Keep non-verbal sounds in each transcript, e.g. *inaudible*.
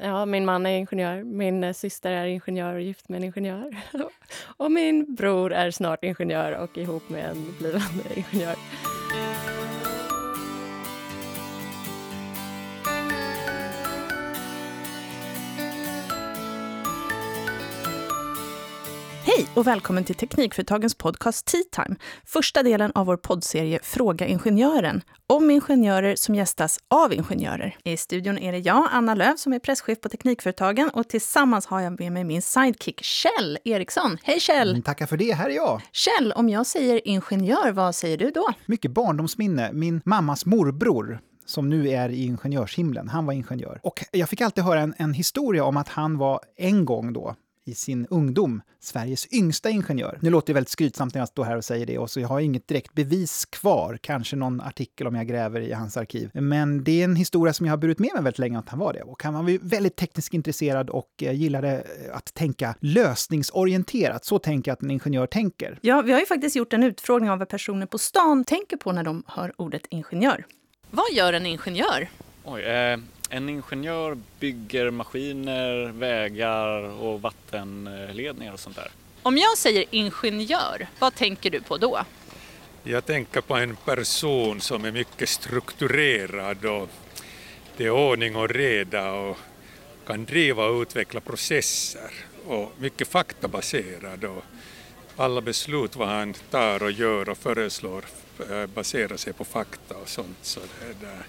Ja, min man är ingenjör, min eh, syster är ingenjör och gift med en ingenjör. *laughs* och min bror är snart ingenjör och ihop med en blivande ingenjör. Hej och välkommen till Teknikföretagens podcast Tea Time. Första delen av vår poddserie Fråga Ingenjören. Om ingenjörer som gästas av ingenjörer. I studion är det jag, Anna Löv, som är presschef på Teknikföretagen och tillsammans har jag med mig min sidekick Kjell Eriksson. Hej Kjell! Mm, tackar för det, här är jag. Kjell, om jag säger ingenjör, vad säger du då? Mycket barndomsminne. Min mammas morbror som nu är i ingenjörshimlen. Han var ingenjör. Och jag fick alltid höra en, en historia om att han var en gång då, i sin ungdom Sveriges yngsta ingenjör. Nu låter det väldigt skrytsamt när jag står här och säger det, och så jag har inget direkt bevis kvar, kanske någon artikel om jag gräver i hans arkiv. Men det är en historia som jag har burit med mig väldigt länge att han var det. Och han var väldigt tekniskt intresserad och eh, gillade att tänka lösningsorienterat. Så tänker jag att en ingenjör tänker. Ja, vi har ju faktiskt gjort en utfrågning av vad personer på stan tänker på när de hör ordet ingenjör. Vad gör en ingenjör? Oj, eh, en ingenjör bygger maskiner, vägar och vattenledningar och sånt där. Om jag säger ingenjör, vad tänker du på då? Jag tänker på en person som är mycket strukturerad och det är ordning och reda och kan driva och utveckla processer och mycket faktabaserad och alla beslut vad han tar och gör och föreslår eh, baserar sig på fakta och sånt. Så det där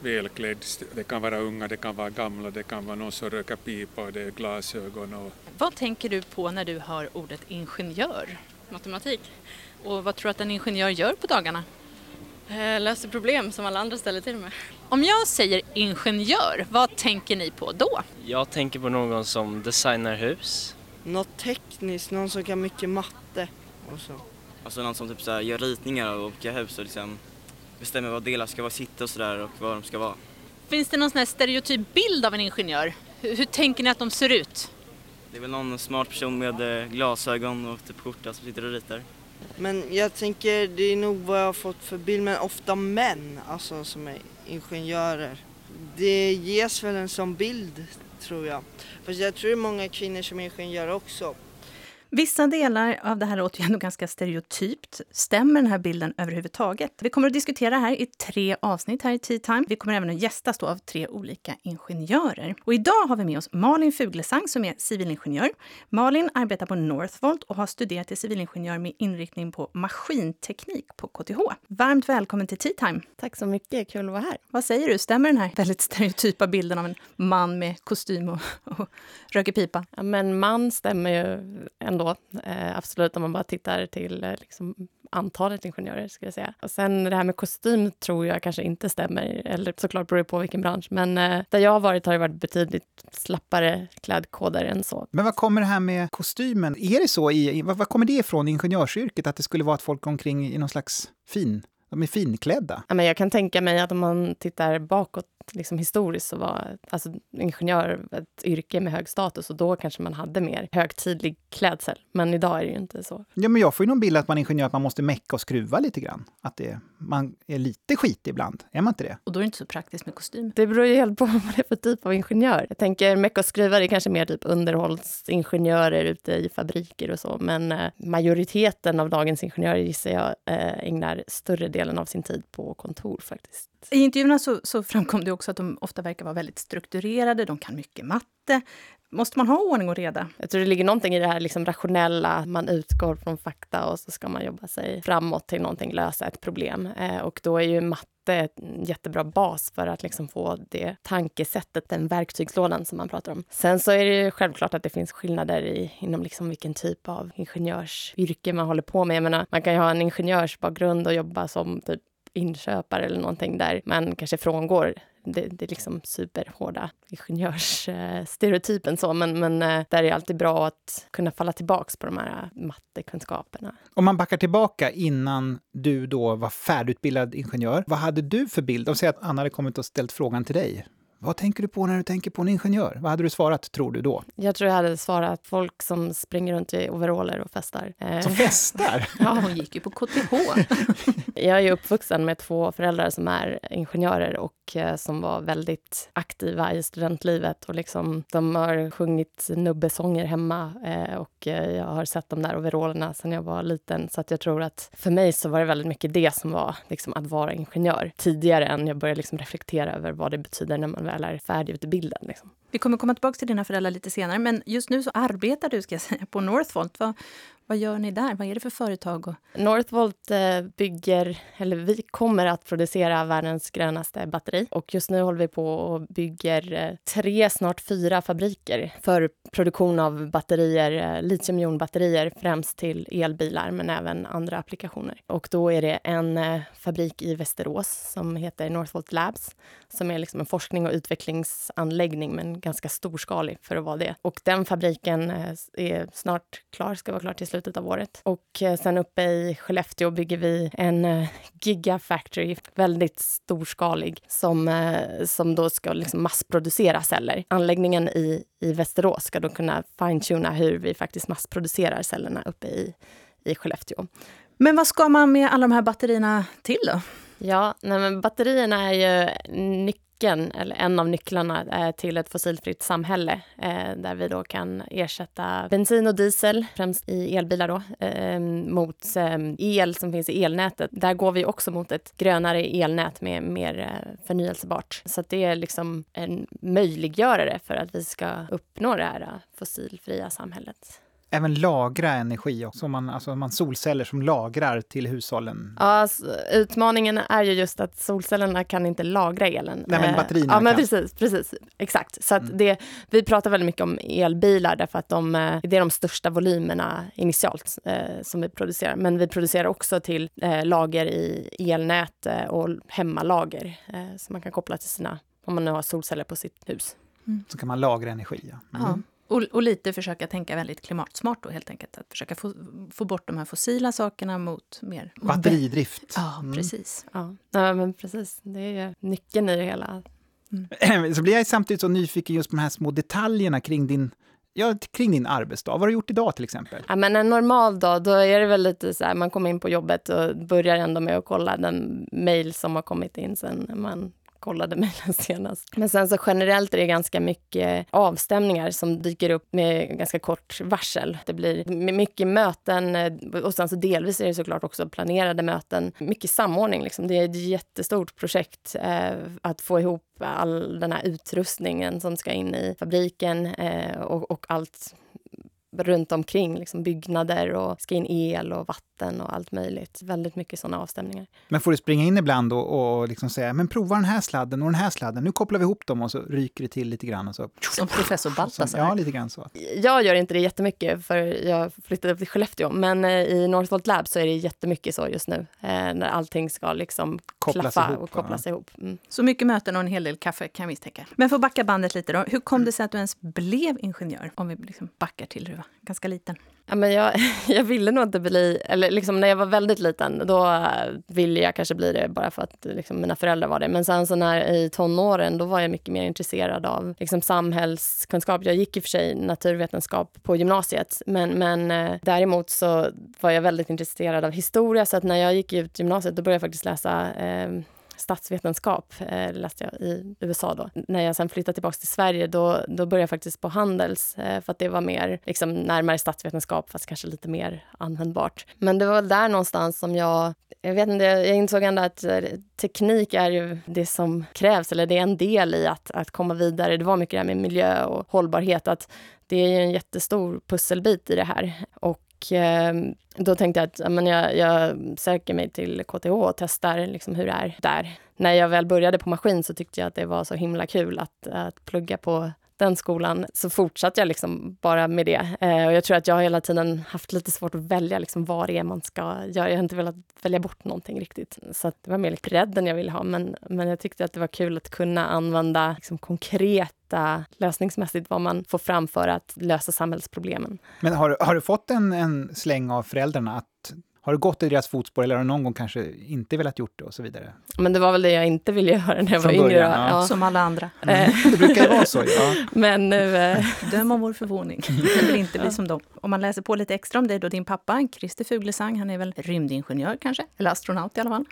välklädd. Det kan vara unga, det kan vara gamla, det kan vara någon som röker pipa och det är glasögon. Och... Vad tänker du på när du hör ordet ingenjör? Matematik. Och vad tror du att en ingenjör gör på dagarna? Eh, löser problem som alla andra ställer till med. Om jag säger ingenjör, vad tänker ni på då? Jag tänker på någon som designar hus. Något tekniskt, någon som kan mycket matte och så. Alltså någon som typ så här, gör ritningar av olika hus och liksom bestämmer vad delar ska vara sitta och sådär och vad de ska vara. Finns det någon sån här stereotyp bild av en ingenjör? Hur, hur, tänker ni att de ser ut? Det är väl någon smart person med eh, glasögon och typ skjorta som sitter och ritar. Men jag tänker, det är nog vad jag har fått för bild, men ofta män alltså som är ingenjörer. Det ges väl en sån bild tror jag. Fast jag tror det är många kvinnor som är ingenjörer också. Vissa delar av det här låter ju ändå ganska stereotypt. Stämmer den här bilden överhuvudtaget? Vi kommer att diskutera här i tre avsnitt här i Tea Time. Vi kommer även att gästas av tre olika ingenjörer. Och idag har vi med oss Malin Fuglesang som är civilingenjör. Malin arbetar på Northvolt och har studerat till civilingenjör med inriktning på maskinteknik på KTH. Varmt välkommen till Tea Time. Tack så mycket, kul att vara här. Vad säger du, stämmer den här väldigt stereotypa bilden av en man med kostym och, och röker pipa? Ja, men man stämmer ju ändå Eh, absolut, om man bara tittar till eh, liksom, antalet ingenjörer. Ska jag säga. Och sen det här med kostym tror jag kanske inte stämmer. Eller såklart beror det på vilken bransch. Men eh, där jag har varit har det varit betydligt slappare klädkoder än så. Men vad kommer det här med kostymen? Är det så i, vad, vad kommer det ifrån i ingenjörsyrket? Att det skulle vara att folk går omkring i någon slags fin de är finklädda. Ja, men jag kan tänka mig att om man tittar bakåt liksom historiskt så var alltså, ingenjör ett yrke med hög status och då kanske man hade mer högtidlig klädsel. Men idag är det ju inte så. Ja, men jag får ju någon bild att man är ingenjör, att man måste mecka och skruva lite grann. Att det, man är lite skit ibland. Är man inte det? Och då är det inte så praktiskt med kostym. Det beror ju helt på *laughs* vad det är för typ av ingenjör. Jag tänker mecka och skruva är kanske mer typ underhållsingenjörer ute i fabriker och så. Men eh, majoriteten av dagens ingenjörer gissar jag eh, ägnar större delen av sin tid på kontor faktiskt. I intervjuerna så, så framkom det också att de ofta verkar vara väldigt strukturerade, de kan mycket matte. Måste man ha ordning och reda? Jag tror det ligger någonting i det här liksom rationella. Man utgår från fakta och så ska man jobba sig framåt till någonting, lösa ett problem. Eh, och då är ju matte en jättebra bas för att liksom få det tankesättet, den verktygslådan som man pratar om. Sen så är det självklart att det finns skillnader i, inom liksom vilken typ av ingenjörsyrke man håller på med. Jag menar, man kan ju ha en ingenjörsbakgrund och jobba som typ inköpare eller någonting där man kanske frångår det, det är liksom superhårda ingenjörsstereotypen så, men, men eh, där är det alltid bra att kunna falla tillbaka på de här eh, mattekunskaperna. Om man backar tillbaka innan du då var färdigutbildad ingenjör, vad hade du för bild? Om säger att Anna hade kommit och ställt frågan till dig. Vad tänker du på när du tänker på en ingenjör? Vad hade du svarat, tror du då? Jag tror jag hade svarat folk som springer runt i overaller och festar. Eh, Som festar? *laughs* Ja, hon gick ju på KTH. *laughs* Jag är ju uppvuxen med två föräldrar som är ingenjörer och eh, som var väldigt aktiva i studentlivet. Och liksom, de har sjungit nubbesånger hemma eh, och jag har sett de där overallerna sedan jag var liten. Så att jag tror att för mig så var det väldigt mycket det som var liksom, att vara ingenjör tidigare än jag började liksom, reflektera över vad det betyder när man väl är färdigutbildad. Liksom. Vi kommer komma tillbaka till dina föräldrar lite senare, men just nu så arbetar du ska jag säga, på Northvolt. Vad, vad gör ni där? Vad är det för företag? Northvolt eh, bygger, eller vi kommer att producera världens grönaste batteri. Och just nu håller vi på och bygger eh, tre, snart fyra fabriker för produktion av batterier, eh, litiumjonbatterier, främst till elbilar, men även andra applikationer. Och då är det en fabrik i Västerås som heter Northvolt Labs, som är liksom en forskning och utvecklingsanläggning, men ganska storskalig för att vara det. Och den fabriken är snart klar, ska vara klar till slutet av året. Och eh, sen uppe i Skellefteå bygger vi en eh, gigafactory, väldigt storskalig, som, eh, som då ska liksom massproducera celler. Anläggningen i, i Västerås ska då kunna fine-tuna hur vi faktiskt massproducerar cellerna uppe i, i Skellefteå. Men vad ska man med alla de här batterierna till då? Ja, nej men batterierna är ju nyckeln, eller en av nycklarna eh, till ett fossilfritt samhälle eh, där vi då kan ersätta bensin och diesel, främst i elbilar då, ehm, mot eh, el som finns i elnätet. Där går vi också mot ett grönare elnät med mer förnyelsebart. Så att det är liksom en möjliggörare för att vi ska uppnå det här fossilfria samhället. Även lagra energi också. Man, alltså man solceller som lagrar till hushållen. Ja, alltså, utmaningen är ju just att solcellerna kan inte lagra elen. Nej, men Eh, batterierna Ja, men kan. precis, precis. Exakt. Så att Mm. det, vi pratar väldigt mycket om elbilar därför att de, eh, det är de största volymerna initialt eh, som vi producerar. Men vi producerar också till eh, lager i elnät eh, och hemmalager eh, som man kan koppla till sina, om man nu har solceller på sitt hus. Så kan man lagra energi. Ja. Mm. Och, och lite försöka tänka väldigt klimatsmart då helt enkelt. Att försöka få, få bort de här fossila sakerna mot mer... Batteridrift. Ja, Mm. precis. Ja, ja men precis. Det är ju nyckeln i det hela. *clears throat* Så blir jag samtidigt så nyfiken just på de här små detaljerna kring din, ja, kring din arbetsdag. Vad har du gjort idag till exempel? Ja, men en normal dag, då är det väl lite så här, man kommer in på jobbet och börjar ändå med att kolla den mejl som har kommit in sen man kollade mejlen *laughs* senast. Men sen så generellt är det ganska mycket avstämningar som dyker upp med ganska kort varsel. Det blir mycket möten eh, och sen så delvis är det såklart också planerade möten. Mycket samordning liksom. Det är ett jättestort projekt eh, att få ihop all den här utrustningen som ska in i fabriken eh, och, och allt runt omkring, liksom byggnader och ska in el och vatten och allt möjligt. Väldigt mycket sådana avstämningar. Men får du springa in ibland och, och liksom säga, men prova den här sladden och den här sladden. Nu kopplar vi ihop dem och så ryker det till lite grann. Och så, Som professor Baltasar. ja, lite grann så. Jag gör inte det jättemycket för jag flyttade upp till Skellefteå, men eh, i Northvolt Lab så är det jättemycket så just nu. Eh, när allting ska liksom Kopplas klaffa ihop, och kopplas va? ihop. Mm. Så mycket möten och en hel del kaffe kan jag misstänka. Men för att backa bandet lite då. Hur kom det sig att du ens blev ingenjör? Om vi liksom backar till hur var ganska liten. Ja, men jag, *laughs* jag ville nog inte bli, eller liksom när jag var väldigt liten, då ville jag kanske bli det bara för att liksom mina föräldrar var det. Men sen så när i tonåren, då var jag mycket mer intresserad av liksom samhällskunskap. Jag gick i och för sig naturvetenskap på gymnasiet, men, men eh, däremot så var jag väldigt intresserad av historia, så att när jag gick ut gymnasiet, då började jag faktiskt läsa eh, statsvetenskap eh, läste jag i USA då. När jag sen flyttade tillbaka till Sverige då, då började jag faktiskt på Handels eh, för att det var mer liksom, närmare statsvetenskap fast kanske lite mer användbart. Men det var väl där någonstans som jag jag vet inte, jag insåg ändå att eh, teknik är ju det som krävs, eller det är en del i att, att komma vidare. Det var mycket det här med miljö och hållbarhet, att det är ju en jättestor pusselbit i det här. Och eh, då tänkte jag att ja, men jag, jag söker mig till KTH och testar liksom hur det är där. När jag väl började på maskin så tyckte jag att det var så himla kul att, att plugga på den skolan så fortsatte jag liksom bara med det. Eh, och jag tror att jag har hela tiden haft lite svårt att välja liksom vad det är man ska göra. Jag har inte velat välja bort någonting riktigt. Så att det var mer bredden jag ville ha. Men, men jag tyckte att det var kul att kunna använda liksom konkreta lösningsmässigt vad man får fram för att lösa samhällsproblemen. Men har, har du fått en, en släng av föräldrarna att Har du gått i deras fotspår eller har du någon gång kanske inte velat gjort det och så vidare? Men det var väl det jag inte ville göra när jag Från var yngre. början, ja. Som alla andra. Eh, *laughs* Det brukar ju vara så. Ja. *laughs* Men nu... eh, Döm om vår förvåning. *laughs* Jag vill inte bli som dem. Om man läser på lite extra om dig då, din pappa, Christer Fuglesang, han är väl rymdingenjör kanske? Eller astronaut i alla fall.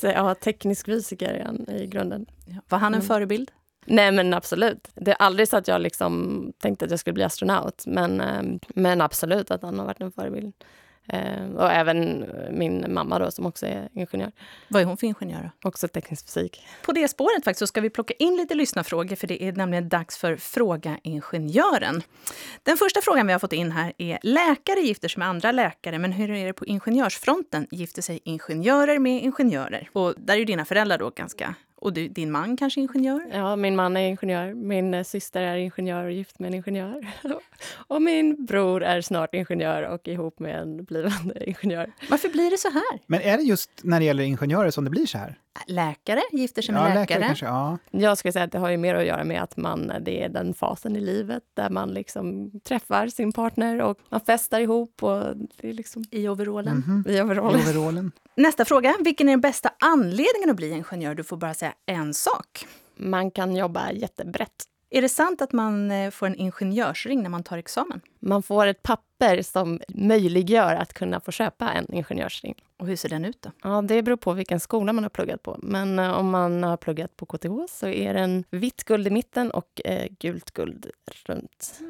Ja, teknisk fysiker är han i grunden. Ja. Var han en Mm. förebild? Nej, men absolut. Det är aldrig så att jag liksom tänkte att jag skulle bli astronaut. Men, eh, men absolut att han har varit en förebild. Eh, Och även min mamma då, som också är ingenjör. Vad är hon för ingenjör? då? Också teknisk fysik. På det spåret faktiskt så ska vi plocka in lite lyssnarfrågor för det är nämligen dags för Fråga Ingenjören. Den första frågan vi har fått in här är läkare gifter sig med andra läkare men hur är det på ingenjörsfronten? Gifter sig ingenjörer med ingenjörer? Och där är dina föräldrar då ganska... Och du, din man kanske ingenjör? Ja, min man är ingenjör, min eh, syster är ingenjör och gift med en ingenjör. *laughs* och min bror är snart ingenjör och ihop med en blivande ingenjör. Varför blir det så här? Men är det just när det gäller ingenjörer som det blir så här? Läkare gifter sig med Ja, läkare. läkare kanske. Ja. Jag skulle säga att det har ju mer att göra med att man, det är den fasen i livet där man liksom träffar sin partner och man festar ihop och det är liksom I overallen. Mhm. i overall. I overallen. Nästa fråga. Vilken är den bästa anledningen att bli ingenjör? Du får bara säga en sak. Man kan jobba jättebrett. Är det sant att man eh, får en ingenjörsring när man tar examen? Man får ett papper som möjliggör att kunna få köpa en ingenjörsring. Och hur ser den ut då? Ja, det beror på vilken skola man har pluggat på. Men eh, om man har pluggat på KTH så är den vitt guld i mitten och eh, gult guld runt.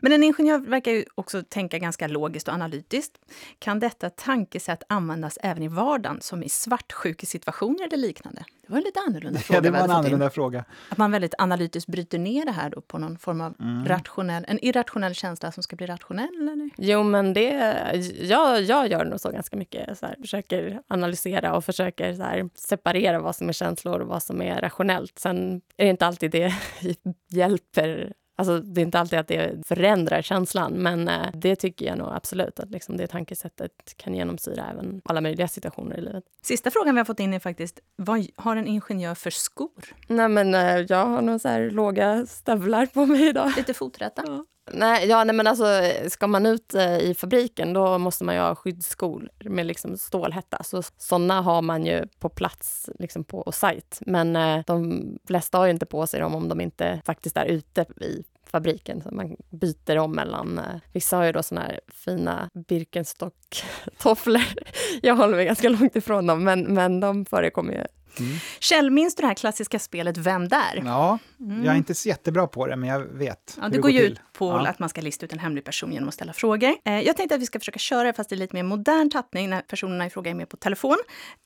Men en ingenjör verkar ju också tänka ganska logiskt och analytiskt. Kan detta tankesätt användas även i vardagen, som i svartsjukesituationer eller liknande? Det var en lite annorlunda fråga. *laughs* Ja, det var en annorlunda fråga. Att man väldigt analytiskt bryter ner det här då på någon form av Mm. rationell, en irrationell känsla som ska bli rationell? Eller? Jo, men det... Jag, jag gör nog så ganska mycket. Så här, försöker analysera och försöker så här, separera vad som är känslor och vad som är rationellt. Sen är det inte alltid det *laughs* hjälper. Alltså, det är inte alltid att det förändrar känslan, men eh, det tycker jag nog absolut att liksom, det tankesättet kan genomsyra även alla möjliga situationer i livet. Sista frågan vi har fått in är faktiskt, vad har en ingenjör för skor? Nej, men eh, jag har nog så här låga stövlar på mig idag. Lite foträta? Nej, ja, nej, men alltså, ska man ut eh, i fabriken då måste man ju ha skyddsskor med liksom stålhätta. Så, såna har man ju på plats liksom på sajt. Men eh, de flesta har ju inte på sig dem om de inte faktiskt är ute i fabriken. Så man byter om mellan... Eh, vissa har ju då såna här fina Birkenstock-tofflor. *laughs* Jag håller mig ganska långt ifrån dem, men, men de förekommer ju. Kjell, minns du det här klassiska spelet Vem där? Ja, jag är inte så jättebra på det, men jag vet Ja, hur det det går ju till. ut på Ja. att man ska lista ut en hemlig person genom att ställa frågor. Eh, jag tänkte att vi ska försöka köra det fast i lite mer modern tappning när personerna i fråga är med på telefon.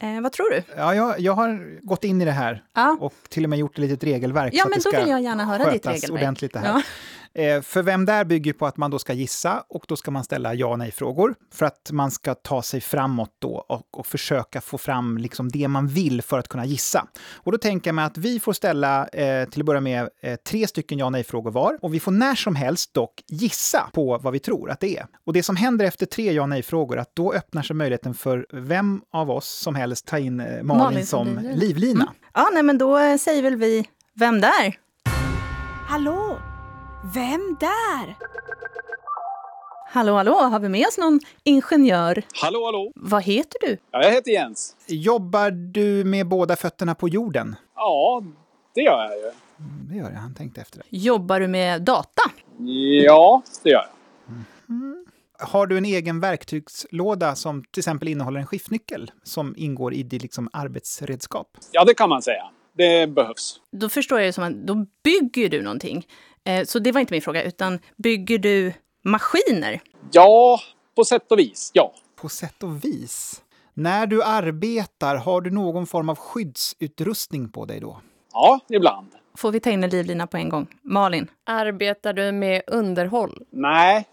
Eh, vad tror du? Ja, jag, jag har gått in i det här Ja. och till och med gjort ett litet regelverk. Ja, men då vill jag gärna höra ditt regelverk. ordentligt det här. Eh, för vem där bygger på att man då ska gissa och då ska man ställa ja och nej-frågor för att man ska ta sig framåt då och, och försöka få fram liksom det man vill för att kunna gissa. Och då tänker jag mig att vi får ställa eh, till att börja med eh, tre stycken ja och nej-frågor var och vi får när som helst dock gissa på vad vi tror att det är. Och det som händer efter tre ja och nej-frågor att då öppnar sig möjligheten för vem av oss som helst ta in eh, Malin, Malin som livlina. livlina. Ja, nej, men då eh, säger väl vi Vem där? Hallå? Vem där? Hallå, hallå, har vi med oss någon ingenjör? Hallå, hallå! Vad heter du? Ja, jag heter Jens. Jobbar du med båda fötterna på jorden? Ja, det gör jag ju. Mm, Det gör jag, han tänkte efter det. Jobbar du med data? Ja, det gör jag. Har du en egen verktygslåda som till exempel innehåller en skiftnyckel som ingår i ditt liksom arbetsredskap? Ja, det kan man säga. Det behövs. Då förstår jag det som att då bygger du någonting. Eh, så det var inte min fråga, utan bygger du maskiner? Ja, på sätt och vis, ja. På sätt och vis. När du arbetar, har du någon form av skyddsutrustning på dig då? Ja, ibland. Får vi ta in en livlina på en gång? Malin? Arbetar du med underhåll? Nej.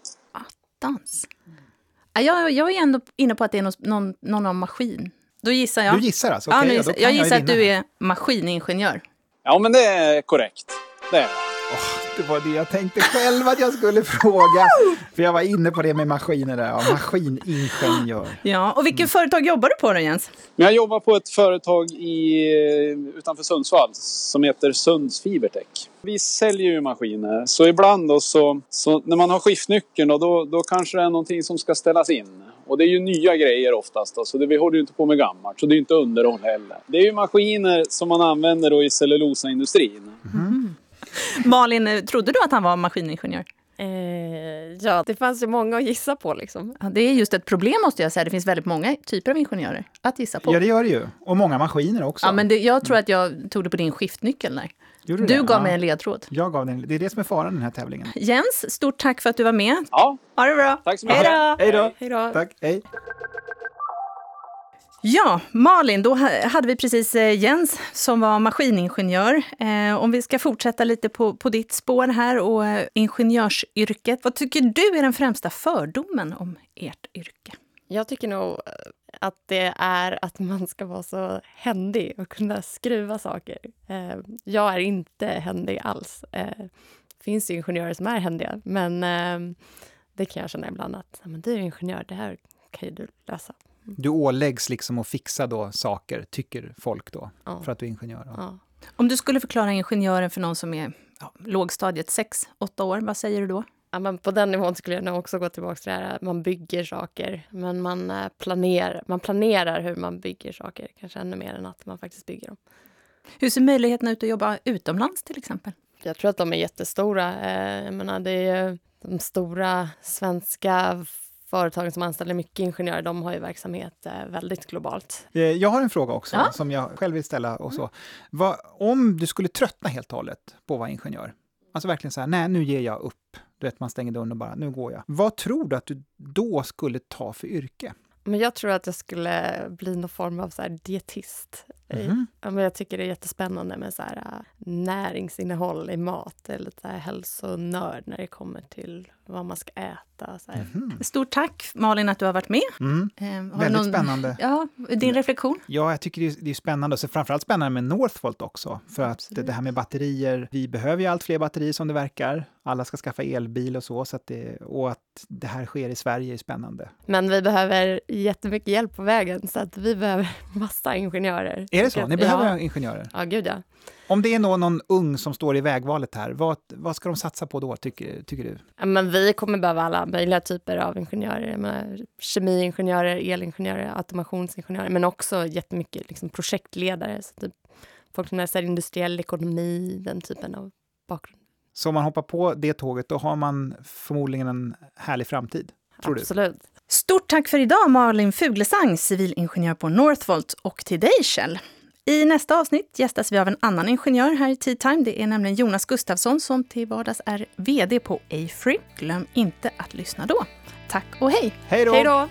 Ja, Jag, jag är ändå inne på att det är någon, någon, någon av maskin. Då gissar jag. Du gissar alltså? Ja, nu ja, gissar. kan jag jag gissar att vinna du är maskiningenjör. Ja, men det är korrekt. Det är det. Det var det jag tänkte själv att jag skulle *laughs* fråga. För jag var inne på det med maskiner där. Ja, maskiningenjör. Ja, och vilket företag jobbar du på då, Jens? Jag jobbar på ett företag i, utanför Sundsvall som heter Sunds Fibertech. Vi säljer ju maskiner, så ibland då så, så när man har skiftnyckeln då, då, då kanske det är någonting som ska ställas in. Och det är ju nya grejer oftast då, så det, vi håller ju inte på med gammalt. Så det är inte underhåll heller. Det är ju maskiner som man använder då i cellulosaindustrin. *laughs* Malin, trodde du att han var maskiningenjör? Eh, ja, det fanns ju många att gissa på liksom. Ja, det är just ett problem måste jag säga. Det finns väldigt många typer av ingenjörer att gissa på. Ja, det gör det ju. Och många maskiner också. Ja, men det, jag tror att jag tog det på din skiftnyckel där. Gjorde Du det? gav Ja. mig en ledtråd. Jag gav den. Det är det som är faran i den här tävlingen. Jens, stort tack för att du var med. Ja, Ha det bra. tack så Hej mycket. då! Hej då! Hej då! Tack, hej. Ja, Malin, då hade vi precis eh, Jens som var maskiningenjör. Eh, om vi ska fortsätta lite på, på ditt spår här och eh, ingenjörsyrket. Vad tycker du är den främsta fördomen om ert yrke? Jag tycker nog att det är att man ska vara så händig och kunna skruva saker. Jag är inte händig alls. Det finns ju ingenjörer som är händiga, men det kan jag känna ibland att men du är ingenjör, det här kan ju du lösa. Du åläggs liksom att fixa då saker, tycker folk då, Ja. för att du är ingenjör. Ja. Om du skulle förklara ingenjören för någon som är ja, lågstadiet 6-8 år, vad säger du då? Ja, men på den nivån skulle jag nog också gå tillbaka till det här att man bygger saker, men man, eh, planerar, man planerar hur man bygger saker, kanske ännu mer än att man faktiskt bygger dem. Hur ser möjligheterna ut att jobba utomlands till exempel? Jag tror att de är jättestora. Eh, Jag menar, det är ju de stora svenska företagen som anställer mycket ingenjörer, de har ju verksamhet eh, väldigt globalt. Eh, Jag har en fråga också, Ja. som jag själv vill ställa. Och så. Vad, om du skulle tröttna helt och hållet på att vara ingenjör, alltså verkligen så här, nej, nu ger jag upp. Du vet, man stänger dörren och bara, nu går jag. Vad tror du att du då skulle ta för yrke? Men jag tror att jag skulle bli någon form av så här dietist. Ja, men jag tycker det är jättespännande med så här, äh, näringsinnehåll i mat. Är lite så här hälsonörd när det kommer till vad man ska äta. Så här. Mhm. Stort tack Malin att du har varit med. Mm. Eh, har Väldigt spännande. Ja, din reflektion? Ja, jag tycker det är, det är spännande. Och så framförallt spännande med Northvolt också. För att Absolut. det här med batterier, vi behöver ju allt fler batterier som det verkar. Alla ska skaffa elbil och så. så att det, och att det här sker i Sverige är spännande. Men vi behöver jättemycket hjälp på vägen så att vi behöver *laughs* massa ingenjörer. Är det så? Ni behöver ja. ingenjörer? Ja, gud ja. Om det är någon, någon ung som står i vägvalet här, vad, vad ska de satsa på då, tycker, tycker du? Ja, Men vi kommer behöva alla möjliga typer av ingenjörer. Menar, kemiingenjörer, elingenjörer, automationsingenjörer men också jättemycket liksom, projektledare. Så typ, folk som läser industriell ekonomi, den typen av bakgrund. Så om man hoppar på det tåget, då har man förmodligen en härlig framtid. Tror du? Absolut. Stort tack för idag Malin Fuglesang, civilingenjör på Northvolt och till dig Kjell. I nästa avsnitt gästas vi av en annan ingenjör här i Tea Time. Det är nämligen Jonas Gustafsson som till vardags är VD på Afree. Glöm inte att lyssna då. Tack och hej! Hej då!